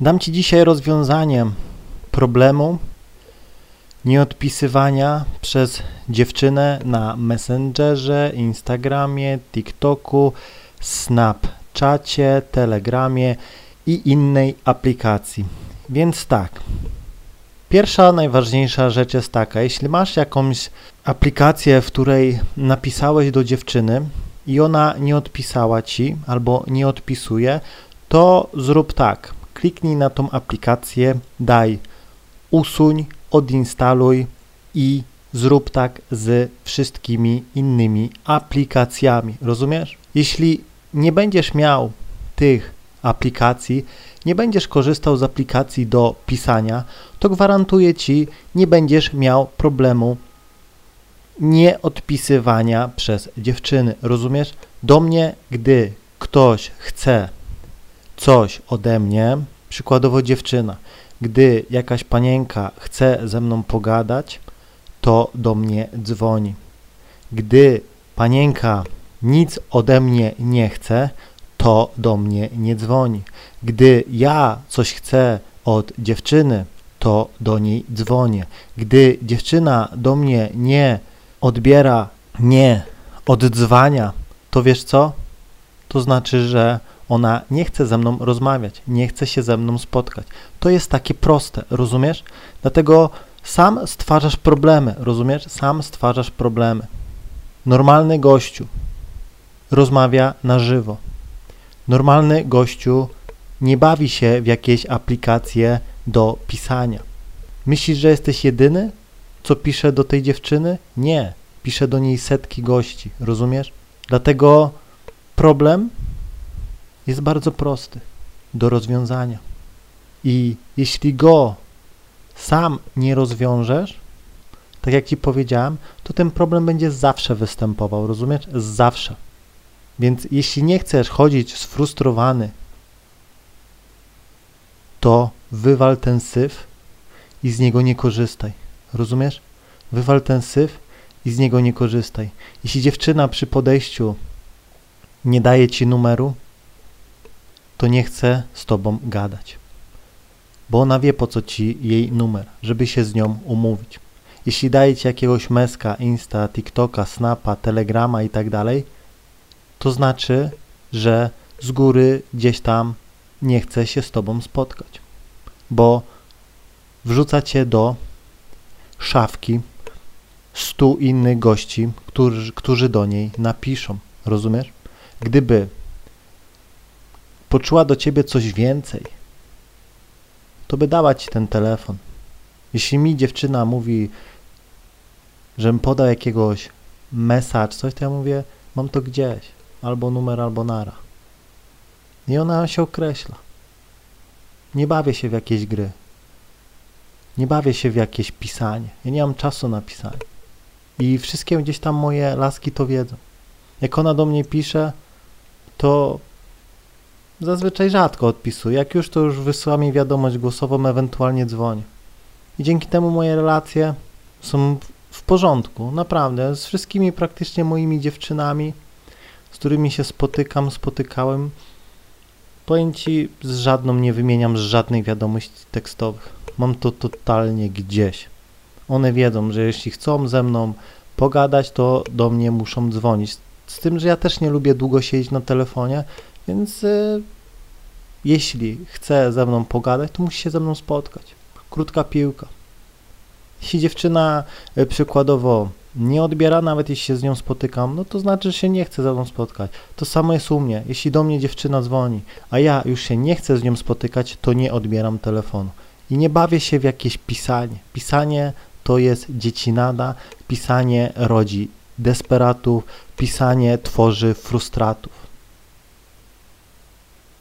Dam Ci dzisiaj rozwiązanie problemu nieodpisywania przez dziewczynę na Messengerze, Instagramie, TikToku, Snapchacie, Telegramie i innej aplikacji. Więc tak. Pierwsza, najważniejsza rzecz jest taka, jeśli masz jakąś aplikację, w której napisałeś do dziewczyny i ona nie odpisała ci albo nie odpisuje, to zrób tak. Kliknij na tą aplikację, daj usuń, odinstaluj i zrób tak z wszystkimi innymi aplikacjami. Rozumiesz? Jeśli nie będziesz miał tych aplikacji, nie będziesz korzystał z aplikacji do pisania, to gwarantuję ci, nie będziesz miał problemu nieodpisywania przez dziewczyny. Rozumiesz? Do mnie, gdy ktoś chce coś ode mnie, przykładowo dziewczyna, gdy jakaś panienka chce ze mną pogadać, to do mnie dzwoni. Gdy panienka nic ode mnie nie chce, to do mnie nie dzwoni. Gdy ja coś chcę od dziewczyny, to do niej dzwonię. Gdy dziewczyna do mnie nie odbiera, nie oddzwania, to wiesz co? To znaczy, że ona nie chce ze mną rozmawiać, nie chce się ze mną spotkać. To jest takie proste, rozumiesz? Dlatego sam stwarzasz problemy, rozumiesz? Sam stwarzasz problemy. Normalny gościu rozmawia na żywo. Normalny gościu nie bawi się w jakieś aplikacje do pisania. Myślisz, że jesteś jedyny, co pisze do tej dziewczyny? Nie. Pisze do niej setki gości, rozumiesz? Dlatego problem jest bardzo prosty do rozwiązania. I jeśli go sam nie rozwiążesz, tak jak Ci powiedziałem, to ten problem będzie zawsze występował, rozumiesz? Zawsze. Więc jeśli nie chcesz chodzić sfrustrowany, to wywal ten syf i z niego nie korzystaj. Rozumiesz? Wywal ten syf i z niego nie korzystaj. Jeśli dziewczyna przy podejściu nie daje ci numeru, to nie chce z tobą gadać. Bo ona wie po co ci jej numer, żeby się z nią umówić. Jeśli daje ci jakiegoś meska, Insta, TikToka, Snapa, Telegrama i tak to znaczy, że z góry gdzieś tam nie chce się z tobą spotkać. Bo wrzuca cię do szafki stu innych gości, którzy, którzy do niej napiszą. Rozumiesz? Gdyby poczuła do ciebie coś więcej, to by dała ci ten telefon. Jeśli mi dziewczyna mówi, żebym podał jakiegoś message, coś, to ja mówię, mam to gdzieś, albo numer, albo nara. I ona się określa. Nie bawię się w jakieś gry. Nie bawię się w jakieś pisanie. Ja nie mam czasu na pisanie. I wszystkie gdzieś tam moje laski to wiedzą. Jak ona do mnie pisze, to zazwyczaj rzadko odpisuję. Jak już, to już wysyła mi wiadomość głosową, ewentualnie dzwonię. I dzięki temu moje relacje są w porządku, naprawdę. Z wszystkimi praktycznie moimi dziewczynami, z którymi się spotykam, spotykałem, powiem Ci, z żadną nie wymieniam z żadnych wiadomości tekstowych. Mam to totalnie gdzieś. One wiedzą, że jeśli chcą ze mną pogadać, to do mnie muszą dzwonić. Z tym, że ja też nie lubię długo siedzieć na telefonie, więc y, jeśli chce ze mną pogadać, to musi się ze mną spotkać. Krótka piłka. Jeśli dziewczyna y, przykładowo nie odbiera, nawet jeśli się z nią spotykam, no to znaczy, że się nie chce ze mną spotkać. To samo jest u mnie. Jeśli do mnie dziewczyna dzwoni, a ja już się nie chcę z nią spotykać, to nie odbieram telefonu. I nie bawię się w jakieś pisanie. Pisanie to jest dziecinada, pisanie rodzi desperatów, pisanie tworzy frustratów.